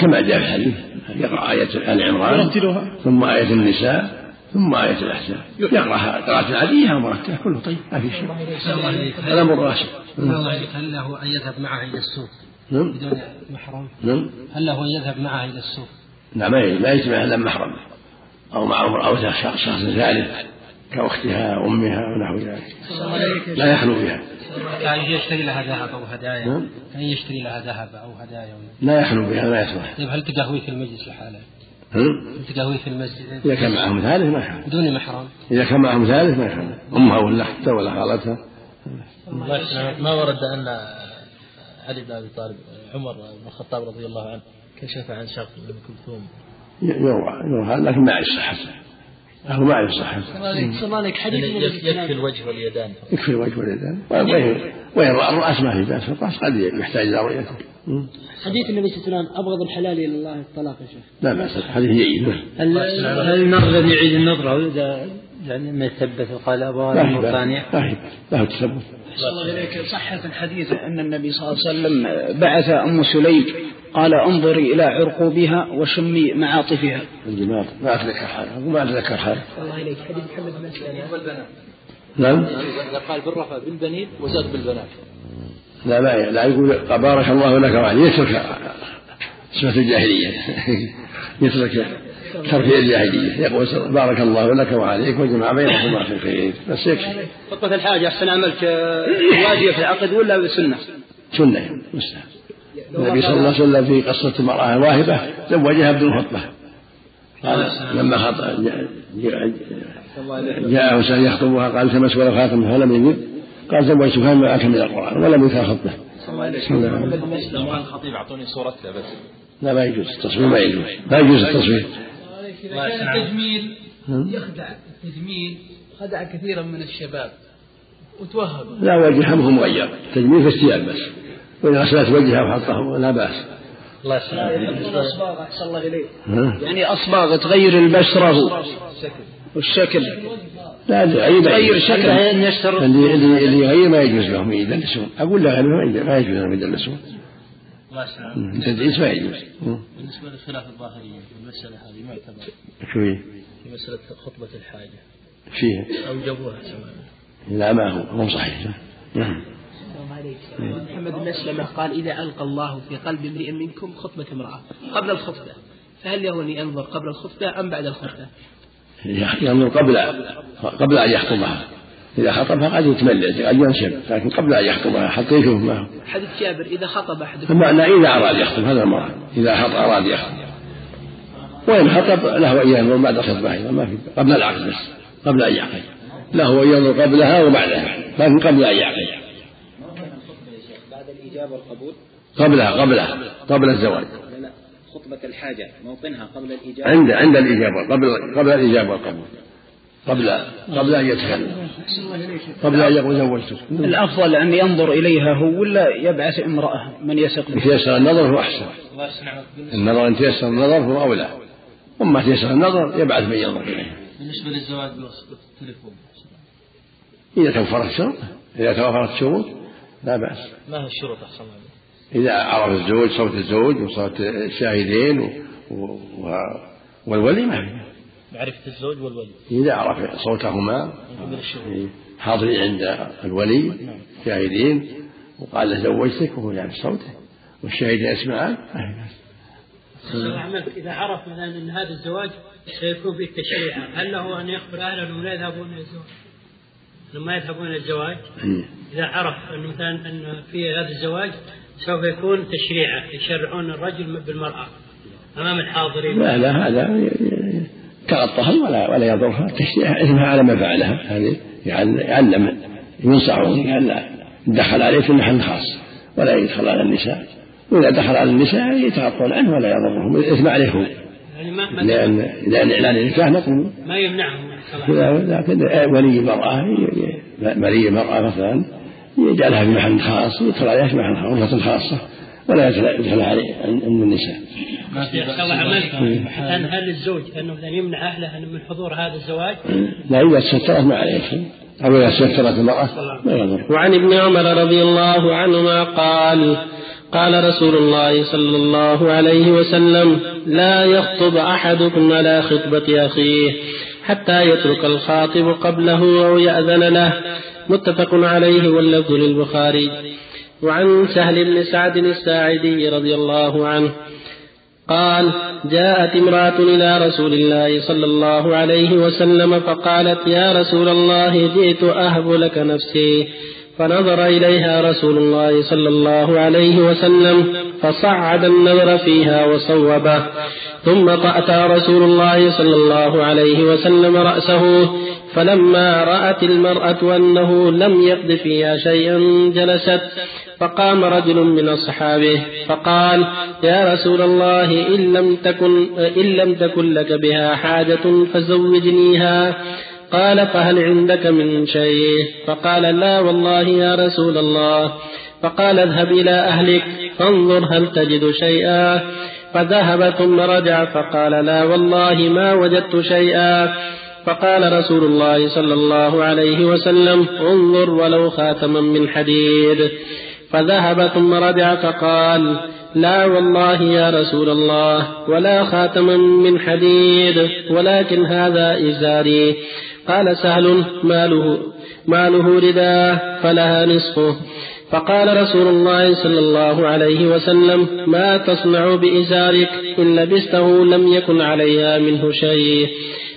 كما جاء في الحديث. يقرأ آية آل عمران ثم آية النساء ثم آية الأحزاب. يقرأها قراءة عادية أو مرتبة كله طيب. ما في شيء. الأمر راشد هل له أن يذهب معه إلى السوق؟ نعم. بدون محرم؟ نعم. هل له أن يذهب معه إلى السوق؟ نعم ما يجمع إلا محرم. أو مع أو شخص ثالث. كأختها أمها ونحو ذلك. لا يخلو بها كان يشتري لها ذهب أو هدايا؟ نعم. كان يشتري لها ذهب أو هدايا؟ لا يخلو بها لا يصلح. طيب هل تقهوي في المجلس لحاله؟ هل تقهوي في المسجد إذا كان معهم ثالث ما يخلو. بدون محرم؟ إذا كان معهم ثالث ما يخلو. أمها ولا أختها ولا خالتها. ما ورد أن علي بن أبي طالب عمر بن الخطاب رضي الله عنه كشف عن شخص من كلثوم يروى يروى لكن ما يصح. هو ما يصح الله حديث يعني يكفي الوجه واليدان يكفي الوجه واليدان. وين الراس ما في باس الراس قد يحتاج إلى رؤيته حديث النبي صلى الله عليه وسلم أبغض الحلال إلى الله الطلاق يا شيخ. لا باس حديث جيد هل الذي يعيد النظره اذا يعني ما يثبت أبغى لا ثانية لا لا تثبت. الله إليك. صح في الحديث أن النبي صلى الله عليه وسلم بعث أم سليم قال انظري إلى عرقوبها وشمي معاطفها. ما أتذكر حاجة. ما أتذكر حاجة. الله إليك. حديث محمد بن والبنات. نعم؟ قال بالرفع بالبنين وزاد بالبنات. لا ما لا يقول بارك الله لك وعلي يترك صفة الجاهلية. يترك ترك الجاهلية. يقول بارك الله لك وعليك وجمع بينكما في الخير. بس يكفي. خطبة الحاجة أحسن عملك واجبة في العقد ولا بسنة؟ سنة مستحب النبي صلى الله عليه وسلم في قصة المرأة الواهبة زوجها بدون خطبة قال لما خطب جاءه سأل يخطبها قال التمس ولو خاتم فلم يجد قال زوجتها ما أكل من القرآن ولم يكن خطبة. لو كان خطيب أعطوني صورتها بس لا ما يجوز. التصوير ما يجوز. ما يجوز التصوير. إذا كان التجميل يخدع التجميل خدع كثيرا من الشباب. وتوهب. لا وجهها مو مغير تجميل في الثياب بس. وإذا غسلت وجهها وحطها لا بأس. الله يسلمك. الأصباغ أحسن الله إليك. يعني أصباغ تغير البشرة. والشكل. لا تغير تغير شكل. اللي يغير ما يجوز لهم يدلسون. أقول له ما يجوز لهم يدلسون. التدليس ما يجوز بالنسبة لخلاف الظاهرية في المسألة هذه معتبر شوي. في مسألة خطبة الحاجة. فيه أوجبوها سواء. لا ما هو مو صحيح. نعم. محمد بن مسلمة قال إذا ألقى الله في قلب امرئ منكم خطبة امرأة قبل الخطبة فهل له أن ينظر قبل الخطبة أم بعد الخطبة؟ ينظر قبل قبل أن يخطبها. إذا خطبها قد يتملد قد ينشب لكن قبل أن يخطبها حتى يشوف ما هو. حديث جابر إذا خطب أحدكم؟ المعنى إذا أراد يخطب هذا المراد. إذا خطب أراد يخطب. وإن خطب له أن ينظر بعد الخطبة أيضا ما في قبل العقد بس قبل أن يعقد. له أن ينظر قبلها وبعدها لكن قبل أن يعقد. بعد الإجابة والقبول قبلها قبلها قبل الزواج. لا لا خطبة الحاجة موطنها قبل الإجابة. عند عند الإجابة قبل قبل الإجابة والقبول. قبل قبل أن يتكلم قبل أن يقول زوجتك الأفضل أن ينظر إليها هو ولا يبعث امرأة من يثق إن به تيسر النظر هو أحسن. الله يسلمك النظر إن تيسر النظر هو أولى. وما تيسر النظر يبعث من ينظر إليه بالنسبة للزواج بالتليفون. إذا توفرت شروط إذا توفرت شروط لا بأس. ما هي الشروط أحسن إذا عرف الزوج صوت الزوج وصوت الشاهدين و... و... و... والولي ما في. معرفة الزوج والولي. إذا عرف صوتهما حاضرين عند الولي شاهدين وقال له زوجتك وهو يعرف صوته والشاهدين يسمعان ما في بأس إذا عرف مثلا أن هذا الزواج سيكون فيه تشريع هل له أن يخبر أهله أنهم لا يذهبون إلى الزواج؟ أنهم ما يذهبون إلى الزواج؟ مم. إذا عرف أن مثلا أن في هذا الزواج سوف يكون تشريعا يشرعون الرجل بالمرأة أمام الحاضرين. لا لا هذا تغطها ولا ولا يضرها. اسمها على ما فعلها. هذه يعل- يعلم ينصحون ألا دخل عليه في محل خاص ولا يدخل على النساء. وإذا دخل على النساء يتغطون عنه ولا يضرهم. الإثم عليه. هو يعني لأن لأن إعلان النكاح نقول ما يمنعهم. لا- لكن ولي ي- ولي المرأة مثلا يجعلها في محل خاص يدخل عليها في محل خاص غرفة خاصة ولا يدخل يدخل عليه عند النساء. الله عملك أن هل الزوج أنه مثلا يمنع أهله من حضور هذا الزواج؟ لا إذا تسترت ما عليه شيء أو إذا سترت المرأة ما يضر. وعن ابن عمر رضي الله عنهما قال قال رسول الله صلى الله عليه وسلم لا يخطب أحدكم على خطبة أخيه حتى يترك الخاطب قبله أو يأذن له. متفق عليه واللفظ للبخاري. وعن سهل بن سعد الساعدي رضي الله عنه قال جاءت امرأة إلى رسول الله صلى الله عليه وسلم فقالت يا رسول الله جئت أهب لك نفسي. فنظر إليها رسول الله صلى الله عليه وسلم فصعد النظر فيها وصوبه ثم أتى رسول الله صلى الله عليه وسلم رأسه فلما رأت المرأة أنه لم يقض فيها شيئا جلست فقام رجل من أصحابه فقال يا رسول الله إن لم تكن, إن لم تكن لك بها حاجة فزوجنيها. قال فهل عندك من شيء؟ فقال لا والله يا رسول الله. فقال اذهب إلى أهلك فانظر هل تجد شيئا. فذهب ثم رجع فقال لا والله ما وجدت شيئا. فقال رسول الله صلى الله عليه وسلم انظر ولو خاتما من حديد. فذهب ثم رجع فقال لا والله يا رسول الله ولا خاتما من حديد ولكن هذا إزاري. قال سهل ماله ماله رداء فلها نصفه. فقال رسول الله صلى الله عليه وسلم ما تصنع بإزارك؟ إن لبسته لم يكن عليها منه شيء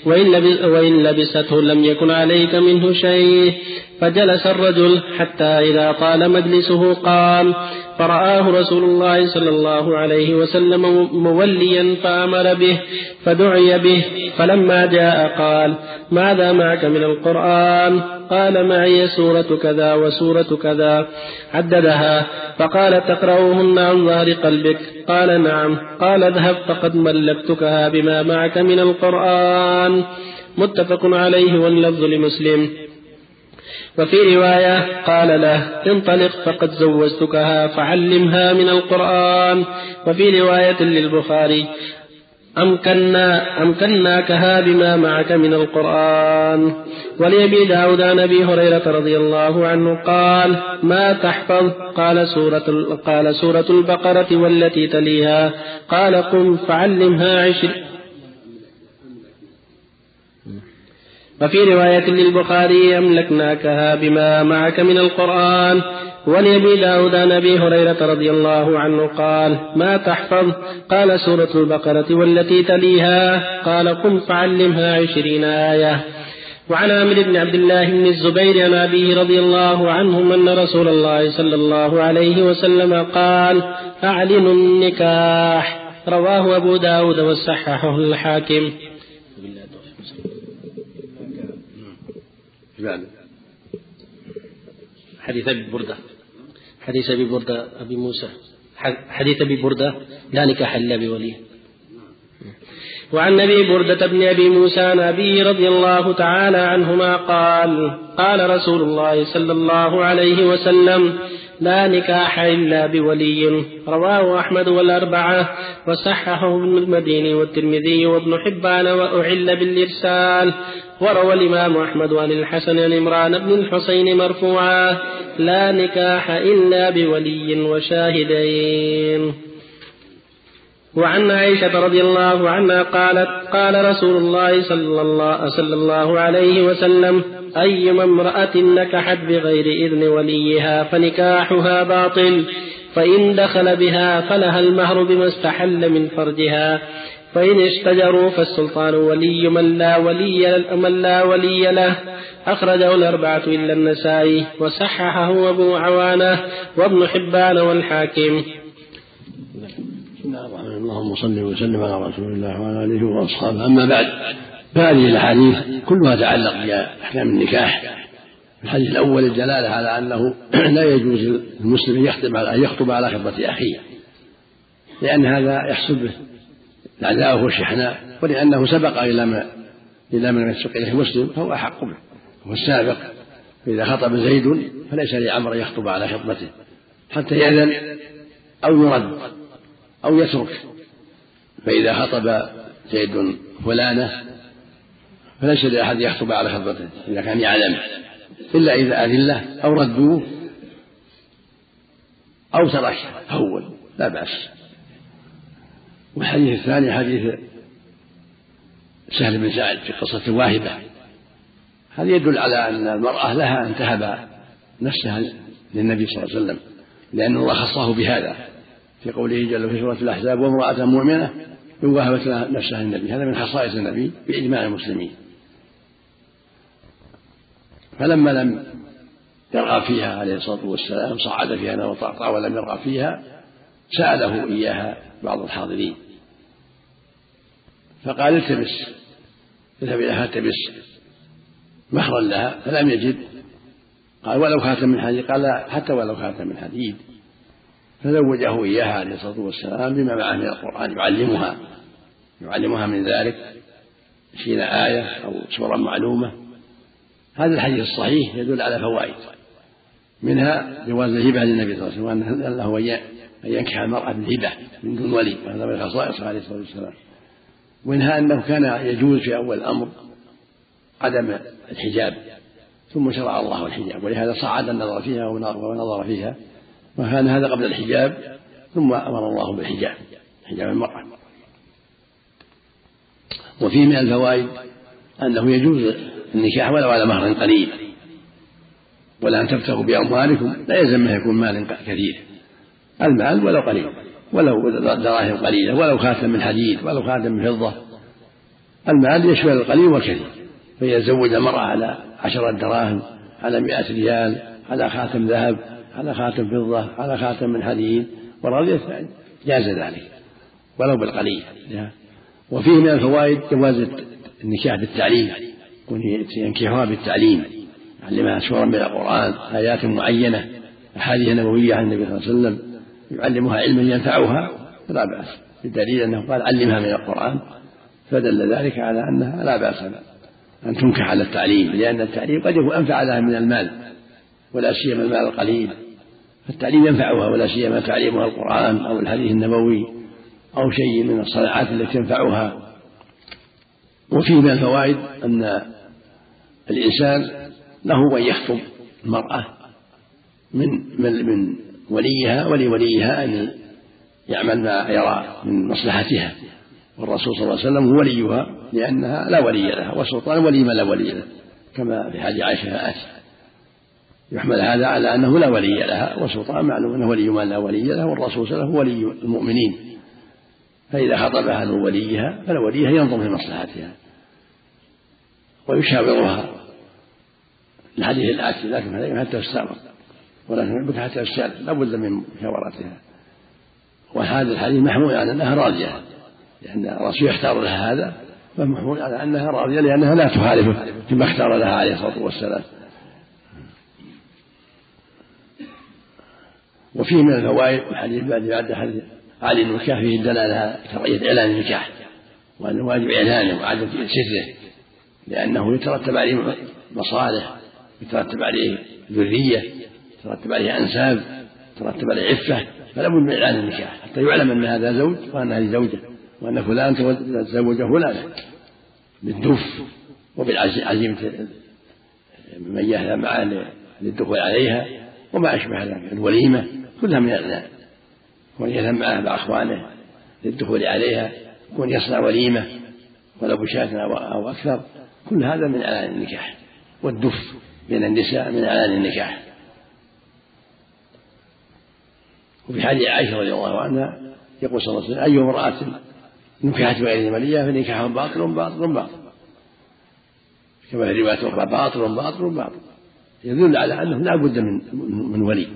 وإن لبسته لم يكن عليك منه شيء. فجلس الرجل حتى إذا طال مجلسه قام فرآه رسول الله صلى الله عليه وسلم موليا فأمر به فدعي به فلما جاء قال ماذا معك من القرآن؟ قال معي سورة كذا وسورة كذا. عددها. فقال تقرأهن عن ظهر قلبك. قال نعم. قال اذهب فقد ملكتكها بما معك من القرآن. متفق عليه واللفظ لمسلم. وفي رواية قال له انطلق فقد زوجتكها فعلمها من القرآن. وفي رواية للبخاري أمكنا أمكناكها بما معك من القرآن. ولأبي داود عن أبي هريرة رضي الله عنه قال ما تحفظ؟ قال سورة, قال سورة البقرة والتي تليها. قال قم فعلمها عشر وفي رواية للبخاري أملكناكها بما معك من القرآن. ولأبي داود عن أبي هريرة رضي الله عنه قال ما تحفظ؟ قال سورة البقرة والتي تليها. قال قم فعلمها عشرين آية. وعن عامر بن عبد الله بن الزبير عن أبيه رضي الله عنهم أن رسول الله صلى الله عليه وسلم قال أعلنوا النكاح. رواه أبو داود وصححه الحاكم. حديث أبي بردة. حديث أبي بردة أبي موسى. حديث أبي بردة نكاح إلا بوليه وعن أبي بردة بن أبي موسى عن أبي رضي الله تعالى عنهما قال قال رسول الله صلى الله عليه وسلم لا نكاح إلا بولي. رواه أحمد والأربعة وصححه ابن المديني والترمذي وابن حبان وأعل بالإرسال. وروى الإمام أحمد عن الحسن عن عمران بن الحسين مرفوعا. لا نكاح إلا بولي وشاهدين. وعن عائشة رضي الله عنها قالت قال رسول الله صلى الله, صلى الله عليه وسلم أيما امرأة نكحت بغير إذن وليها فنكاحها باطل فإن دخل بها فلها المهر بما استحل من فرجها فإن اشتجروا فالسلطان ولي من لا ولي من لا ولي له. أخرجه الأربعة إلا النسائي وصححه أبو عوانة وابن حبان والحاكم. اللهم صل وسلم على رسول الله وعلى آله وأصحابه. أما بعد فهذه الأحاديث كلها تتعلق باحكام النكاح. الحديث الأول الدلالة على أنه لا يجوز للمسلم أن يخطب على أن يخطب على خطبة أخيه لأن هذا يحصل به العداوة والشحناء ولأنه سبق إلى ما إلى من يسبق إليه مسلم فهو أحق به. هو السابق. فإذا خطب زيد فليس لعمر يخطب على خطبته حتى يأذن أو يرد أو يترك. فإذا خطب زيد فلانة فليس لأحد يخطب على خطبته إذا كان يعلم. إلا إذا أذلة أو ردوه أو تركها هون لا بأس. والحديث الثاني حديث سهل بن سعد في قصة الواهبة هذا يدل على أن المرأة لها أن تهب نفسها للنبي صلى الله عليه وسلم لأن الله خصه بهذا. في قوله جل في سورة الأحزاب وامرأة مؤمنة إن وهبت نفسها للنبي. هذا من خصائص النبي بإجماع المسلمين. فلما لم يرغب فيها عليه الصلاة والسلام صعد فيها وطعطع ولم يرغب فيها سأله إياها بعض الحاضرين. فقال التمس. اذهب إليها التمس. مهرا لها فلم يجد. قال ولو خاتم من حديد. قال حتى ولو خاتم من حديد. فزوجه إياها عليه الصلاة والسلام بما معه من القرآن يعلمها. يعلمها من ذلك. عشرين آية أو سورة معلومة. هذا الحديث الصحيح يدل على فوائد. منها جواز الهبة للنبي صلى الله عليه وسلم وأن له أن ينكح المرأة بالهبة من دون ولي وهذا من خصائصه عليه الصلاة والسلام. ومنها أنه كان يجوز في أول الأمر عدم الحجاب ثم شرع الله الحجاب ولهذا صعد النظر فيها ونظر فيها وكان هذا قبل الحجاب ثم أمر الله بالحجاب حجاب المرأة. وفيه من الفوائد أنه يجوز النكاح ولو على مهر قليل. ولا أن تبتغوا بأموالكم لا يلزم أن يكون مال كثير. المال ولو قليل ولو دراهم قليلة ولو خاتم من حديد ولو خاتم من فضة. المال يشمل القليل والكثير. فإذا زوج المرأة على عشرة دراهم على مئة ريال على خاتم ذهب على خاتم فضة على خاتم من حديد ورضيت جاز ذلك ولو بالقليل. وفيه من الفوائد جواز النكاح بالتعليم. ينكحها بالتعليم يعلمها سورة من القرآن آيات معينة أحاديث نبوية عن النبي صلى الله عليه وسلم يعلمها علما ينفعها فلا بأس بدليل أنه قال علمها من القرآن فدل ذلك على أنها لا بأس أن تنكح على التعليم لأن التعليم قد يكون أنفع لها من المال ولا سيما المال القليل فالتعليم ينفعها ولا سيما تعليمها القرآن أو الحديث النبوي أو شيء من الصناعات التي تنفعها وفيه من الفوائد أن الإنسان له أن يخطب المرأة من من من وليها ولوليها أن يعمل ما يرى من مصلحتها. والرسول صلى الله عليه وسلم هو وليها لأنها لا ولي لها والسلطان ولي من لا ولي له كما في حديث عائشة آتي يحمل هذا على أنه لا ولي لها والسلطان معلوم أنه ولي من لا ولي له والرسول صلى الله عليه وسلم هو ولي المؤمنين. فإذا خطبها من وليها فلوليها ينظر في مصلحتها. ويشاورها. الحديث الآتي لكن حتى تستعمر ولكن بك حتى تستأذن لا بد من مشاورتها وهذا الحديث محمول على أنها راضية. لأن الرسول يختار لها هذا فمحمول على أنها راضية لأنها لا تخالفه فيما اختار لها عليه الصلاة والسلام. وفيه من الفوائد الحديث بعد بعد حديث علي النكاح فيه الدلالة كراهية إعلان النكاح وأن واجب إعلانه وعدم ستره لأنه يترتب عليه مصالح يترتب عليه ذرية يترتب عليه أنساب يترتب عليه عفة فلا بد من إعلان النكاح حتى يعلم أن هذا زوج وأن هذه زوجة وأن فلان تزوج فلانا بالدف وبالعزيمة من يهدى معه للدخول عليها وما أشبه ذلك. الوليمة كلها من الإعلان. كون يذهب معه مع أخوانه للدخول عليها كون يصنع وليمة ولو بشاة أو أكثر. كل هذا من إعلان النكاح والدف بين النساء من إعلان النكاح. وفي حديث عائشة رضي الله عنها يقول صلى الله عليه وسلم أي امرأة نكحت بغير وليها فنكاحها باطل باطل باطل. كما في رواية أخرى باطل باطل باطل. يدل على أنه لا بد من من ولي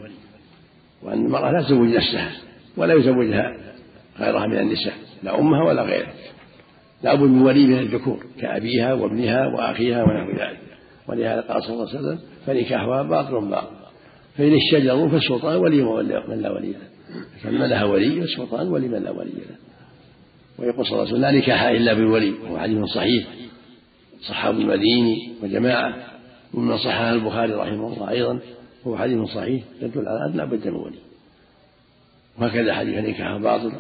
وأن المرأة لا تزوج نفسها ولا يزوجها غيرها من النساء لا أمها ولا غيرها. لا بد من ولي من الذكور كأبيها وابنها وأخيها ونحو ذلك. ولهذا قال صلى الله عليه وسلم فنكاحها باطل باطل. فإن الشجر فالسلطان ولي من لا ولي له. فمن لها ولي والسلطان ولي من لا ولي له. ويقول صلى الله عليه وسلم لا نكاح إلا بالولي. وهو حديث صحيح. صحابة المديني وجماعة ومن صححه البخاري رحمه الله أيضا وهو حديث صحيح يدل على أن لا بد من ولي. وهكذا حديث نكاح باطل.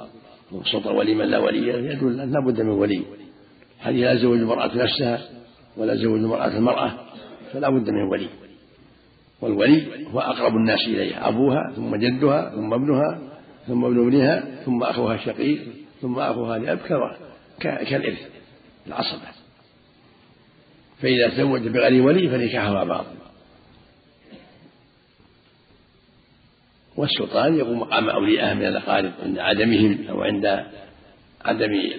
والسلطان ولي من لا ولي يدل لا بد من ولي. حديث لا زوج المرأة نفسها ولا زوج المرأة المرأة فلا بد من ولي. والولي هو أقرب الناس إليها أبوها ثم جدها ثم ابنها ثم ابن ابنها ثم أخوها الشقيق ثم أخوها لأب كالإرث العصبة. فإذا تزوج بغير ولي فنكاحها باطل والسلطان يقوم مقام أوليائه من الأقارب عند عدمهم أو عند عدم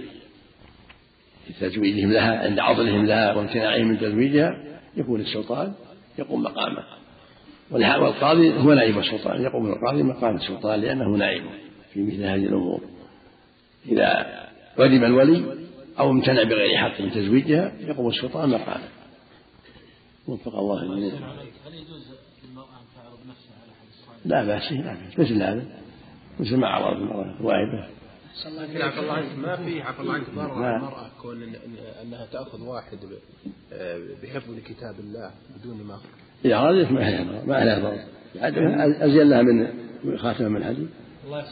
تزويجهم لها عند عضلهم لها وامتناعهم من تزويجها يكون السلطان يقوم مقامه. والقاضي هو نائب السلطان يقوم القاضي مقام السلطان لأنه نائب في مثل هذه الأمور. إذا ردم الولي أو امتنع بغير حق من تزويجها يقوم السلطان مقامه. وفق الله هل يجوز للمرأة أن تعرض نفسها على حد لا بأس لا بأس. مثل هذا. مثل ما عرض المرأة عفى الله عنك ما في عفى الله عنك ضرر على المرأة كون أنها تأخذ واحد بحفظ لكتاب الله بدون ما إذا أرادت ما عليها ما عليها ضرر. أزين لها من خاتمة من الحديث. الله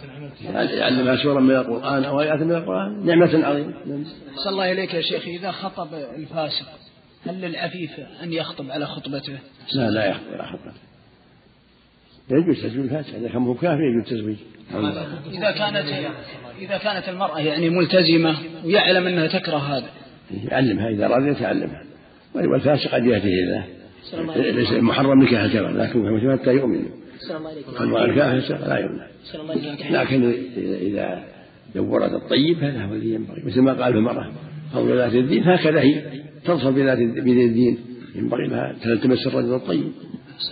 يعلمها سورة من القرآن أو آيات من القرآن. نعمة عظيمة. صلى الله إليك يا شيخ. إذا خطب الفاسق هل للعفيف أن يخطب على خطبته؟ لا لا يخطب على خطبته. يجوز تزويج الفاسق إذا كان مو كافر يجوز تزويج. إذا كانت إذا كانت المرأة يعني ملتزمة ويعلم أنها تكره هذا. يعلمها إذا رضيت يعلمها والفاسق قد يهديه الله ليس محرم نكاح الكافر لكن حتى يؤمن. أما الكافر لا يؤمن لكن إذا دورت الطيب هذا هو الذي ينبغي. مثل ما قال في المرأة فضل ذات الدين هكذا هي. تظفر بذات الدين. ينبغي لها تلتمس الرجل الطيب.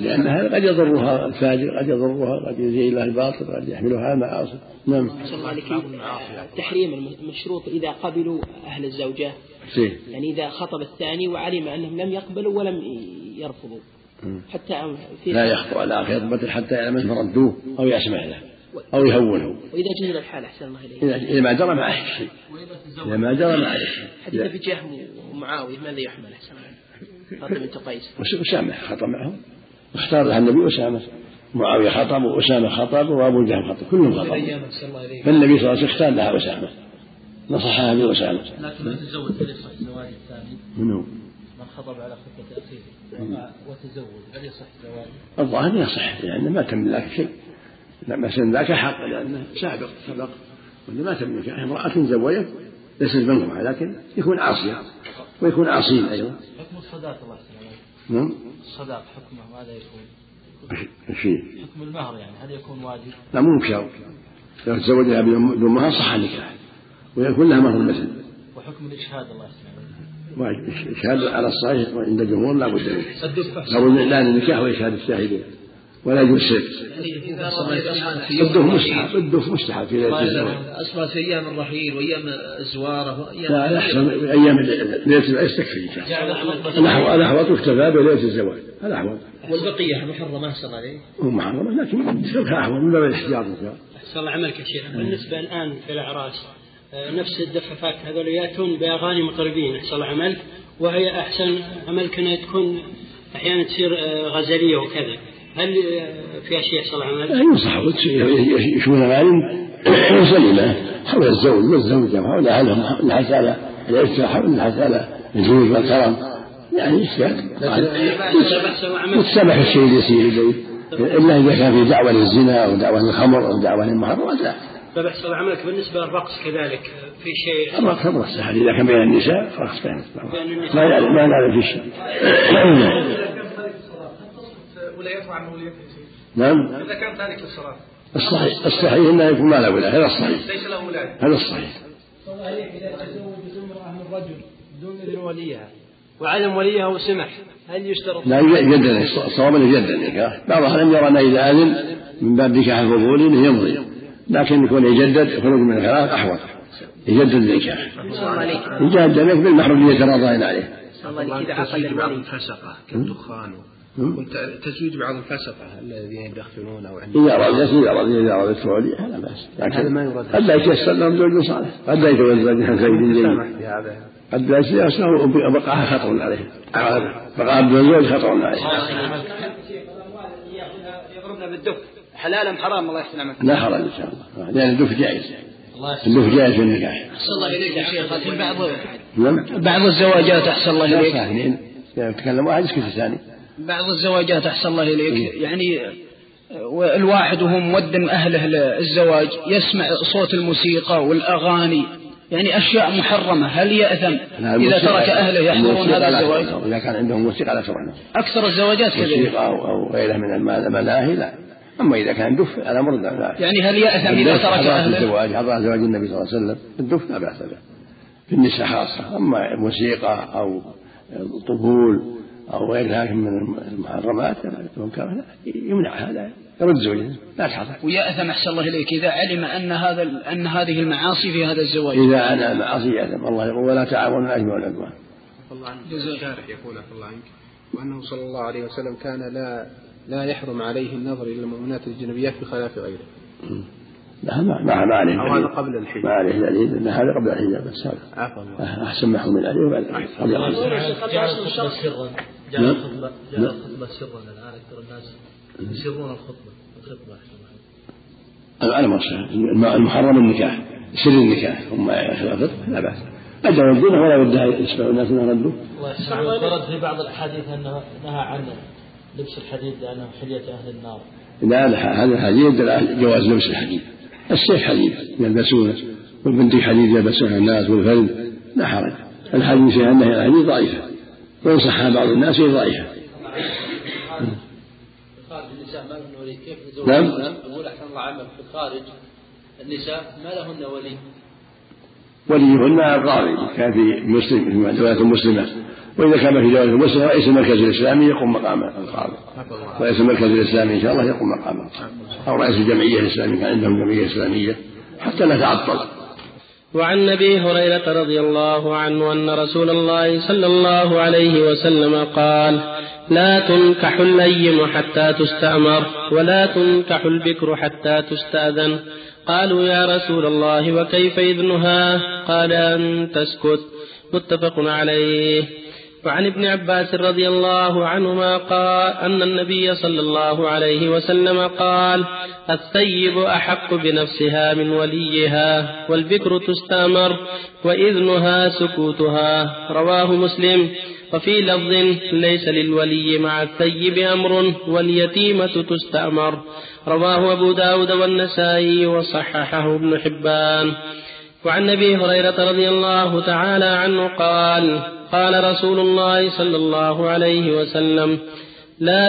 لأن هذا قد يضرها الفاجر قد يضرها قد يزيل لها الباطل قد يحملها معاصي نعم. التحريم المشروط إذا قبلوا أهل الزوجة يعني إذا خطب الثاني وعلم أنهم لم يقبلوا ولم يرفضوا. حتى في لا يخطو على خطبة حتى يعلم أنهم ردوه أو يسمع له أو يهونه. وإذا جهل الحال أحسن الله إليه إذا ما جرى ما عليه شيء. إذا ما جرى ما عليه شيء. حديث في جهم ومعاوية ماذا يحمل؟ أحسن فاطمة بنت قيس. وأسامة خطب معهم؟ اختار لها النبي أسامة. معاوية خطب وأسامة خطب وأبو جهل خطب. كلهم خطبوا فالنبي صلى الله عليه وسلم اختار لها أسامة. نصحها بأسامة لكن من تزوج هل يصح الزواج الثاني؟ منو؟ من خطب على خطبة أخيه. وتزوج. هل يصح زواجه؟ الظاهر يصح لأنه ما تملك شيء. مثلا ذاك حق لأنه سابق سبق. وأنه ما تملك امرأة زوجت ليست منكم لكن يكون عاصيا. ويكون عاصيا أيضا حكم الصداق الله نعم. الصداق حكمه ماذا يكون؟ فيه؟ حكم المهر يعني هل يكون واجب؟ لا مو بشرط. لو تزوجها بدون مهر صح النكاح ويكون لها مهر مثل وحكم الإشهاد الله يسلمك. واجب. الإشهاد على الصحيح عند الجمهور لا بد. منه من إعلان النكاح وإشهاد الشاهدين. ولا يجوز الشرك الدف مستحب الدف مستحب في ليلة الزواج. أصبحت في أيام الرحيل وأيام الزوارة وأيام لا أحسن أيام ليلة العرس تكفي الأحوط اكتفى بليلة الزواج الأحوط. والبقية محرمة أحسن عليه هو محرمة لكن تركها أحوط من باب الاحتياط أحسن الله عملك يا شيخ. بالنسبة الآن في الأعراس نفس الدفافات هذول يأتون بأغاني مطربين أحسن الله عملك. وهي أحسن عملك أنها تكون أحيانا تصير غزلية وكذا. هل في أشياء يحصل عمل؟ ينصح يشوفون أغاني سليمة. حول الزوج والزوجة وحول أهلهم الحث على الإرتاح والحث على الجود والكرم. يعني اشتياق يتسامح الشيء اليسير إلا إذا كان في دعوة للزنا أو دعوة للخمر أو دعوة للمحرمات لا طيب أحسن عملك بالنسبة للرقص كذلك في شيء الرقص الرقص إذا كان بين النساء فرقص بين النساء. ما ما نعلم في شيء نعم. إذا كان تارك للصلاة الصحيح الصحيح انه يكون ما له ولايه هذا الصحيح. ليس له ولاية هذا الصحيح. إذا تزوج امرأة من رجل دون إذن وليها وعدم وليها وسمح هل يشترط؟ لا يجدد الصواب انه يجدد النكاح بعض لم يرى أنه إذا آذن من باب نكاح الفضول إنه يمضي. لكن يكون يجدد خروج من الخلاف أحوط. يجدد النكاح. يجدد بالمحرم اللي يتراضين عليه الله إذا عقد بعض الفسقة كالدخان. تزويج بعض الفسقة الذين يدخنون أو عندهم إذا رضيت إذا رضيت إذا رضيت فولي هذا بأس لكن ما يراد. قد لا يتيسر لهم زوج صالح قد لا يتزوج عن زوج جيد قد لا يتيسر وبقاها خطر عليه بقاها بدون زوج خطر عليه يضربنا بالدف. حلال أم حرام؟ الله يحسن عملك لا حرام إن شاء الله. لأن الدف جائز. الدف جائز في النكاح. أحسن الله إليك يا شيخ. بعض نعم. بعض الزواجات أحسن الله إليك. يتكلم واحد يسكت الثاني. بعض الزواجات أحسن الله إليك. يعني الواحد وهو مودن أهله للزواج يسمع صوت الموسيقى والأغاني. يعني أشياء محرمة. هل يأثم إذا ترك أهله يحضرون هذا الزواج؟ إذا كان عندهم موسيقى لا تروح أكثر الزواجات كذلك. موسيقى أو غيرها من الملاهي لا. أما إذا كان دف الأمر لا. يعني هل يأثم إذا ترك أهله؟ الزواج حضر زواج النبي صلى الله عليه وسلم الدف لا بأس به. في النساء خاصة. أما موسيقى أو طبول أو غير ذلك من المحرمات المنكرة يمنع هذا يرد زوجته لا تحصل. ويأثم أحسن الله إليك. إذا علم أن هذا أن هذه المعاصي في هذا الزواج. إذا علم المعاصي يأثم الله يقول ولا تعاونوا على الإثم والعدوان الله عنك الشارح يقول الله عنك وأنه صلى الله عليه وسلم كان لا لا يحرم عليه النظر إلى المؤمنات الأجنبيات بخلاف غيره. لا ما ما ما عليه أو هذا قبل الحجاب ما عليه دليل أن هذا قبل الحجاب بس هذا. عفى الله أحسن ما حمل عليه وبعد قبل الحجاب جعل الخطبة سرا. جعل الخطبة جعل الخطبة سرا. الآن أكثر الناس يسرون الخطبة. الخطبة على ما المحرم النكاح. سر النكاح. ثم خلاف لا بأس. أدى يردونه ولا يدها يسمع الناس انه ردوا. ورد في بعض الأحاديث أنه نهى عن لبس الحديد لأنه حلية أهل النار. لا هذا الحديد جواز لبس الحديد. السيف حديد يلبسونه والبنت حديد يلبسونها الناس والفرد لا حرج. الحديث فيها أنها الحديد ضعيفة وإن صحها بعض الناس هي ضعيفة. نعم. يقول أحسن الله عمل. في الخارج النساء ما لهن ولي. وليهن القاضي كان في مسلم في مسلمة. وإذا كان في دولة مسلمة رئيس المركز الإسلامي يقوم مقام القاضي. رئيس المركز الإسلامي إن شاء الله يقوم مقام أو رئيس الجمعية الإسلامية كان عندهم جمعية إسلامية. حتى لا تعطل. وعن أبي هريرة رضي الله عنه أن رسول الله صلى الله عليه وسلم قال لا تنكح الايم حتى تستأمر ولا تنكح البكر حتى تستأذن. قالوا يا رسول الله وكيف اذنها قال أن تسكت. متفق عليه. وعن ابن عباس رضي الله عنهما قال أن النبي صلى الله عليه وسلم قال الثيب أحق بنفسها من وليها والبكر تستأمر وإذنها سكوتها. رواه مسلم. وفي لفظ ليس للولي مع الثيب أمر واليتيمة تستأمر. رواه أبو داود والنسائي وصححه ابن حبان. وعن أبي هريرة رضي الله تعالى عنه قال قال رسول الله صلى الله عليه وسلم لا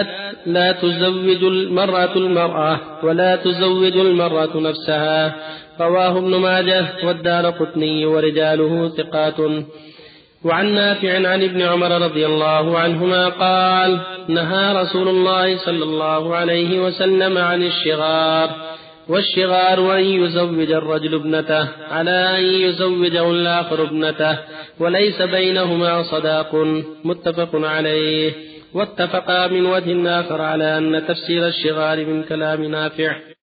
لا تزوج المرأة المرأة ولا تزوج المرأة نفسها. رواه ابن ماجه والدار قطني ورجاله ثقات. وعن نافع عن ابن عمر رضي الله عنهما قال نهى رسول الله صلى الله عليه وسلم عن الشغار. والشغار أن يزوج الرجل ابنته على أن يزوجه الآخر ابنته وليس بينهما صداق متفق عليه. واتفقا من وجه آخر على أن تفسير الشغار من كلام نافع.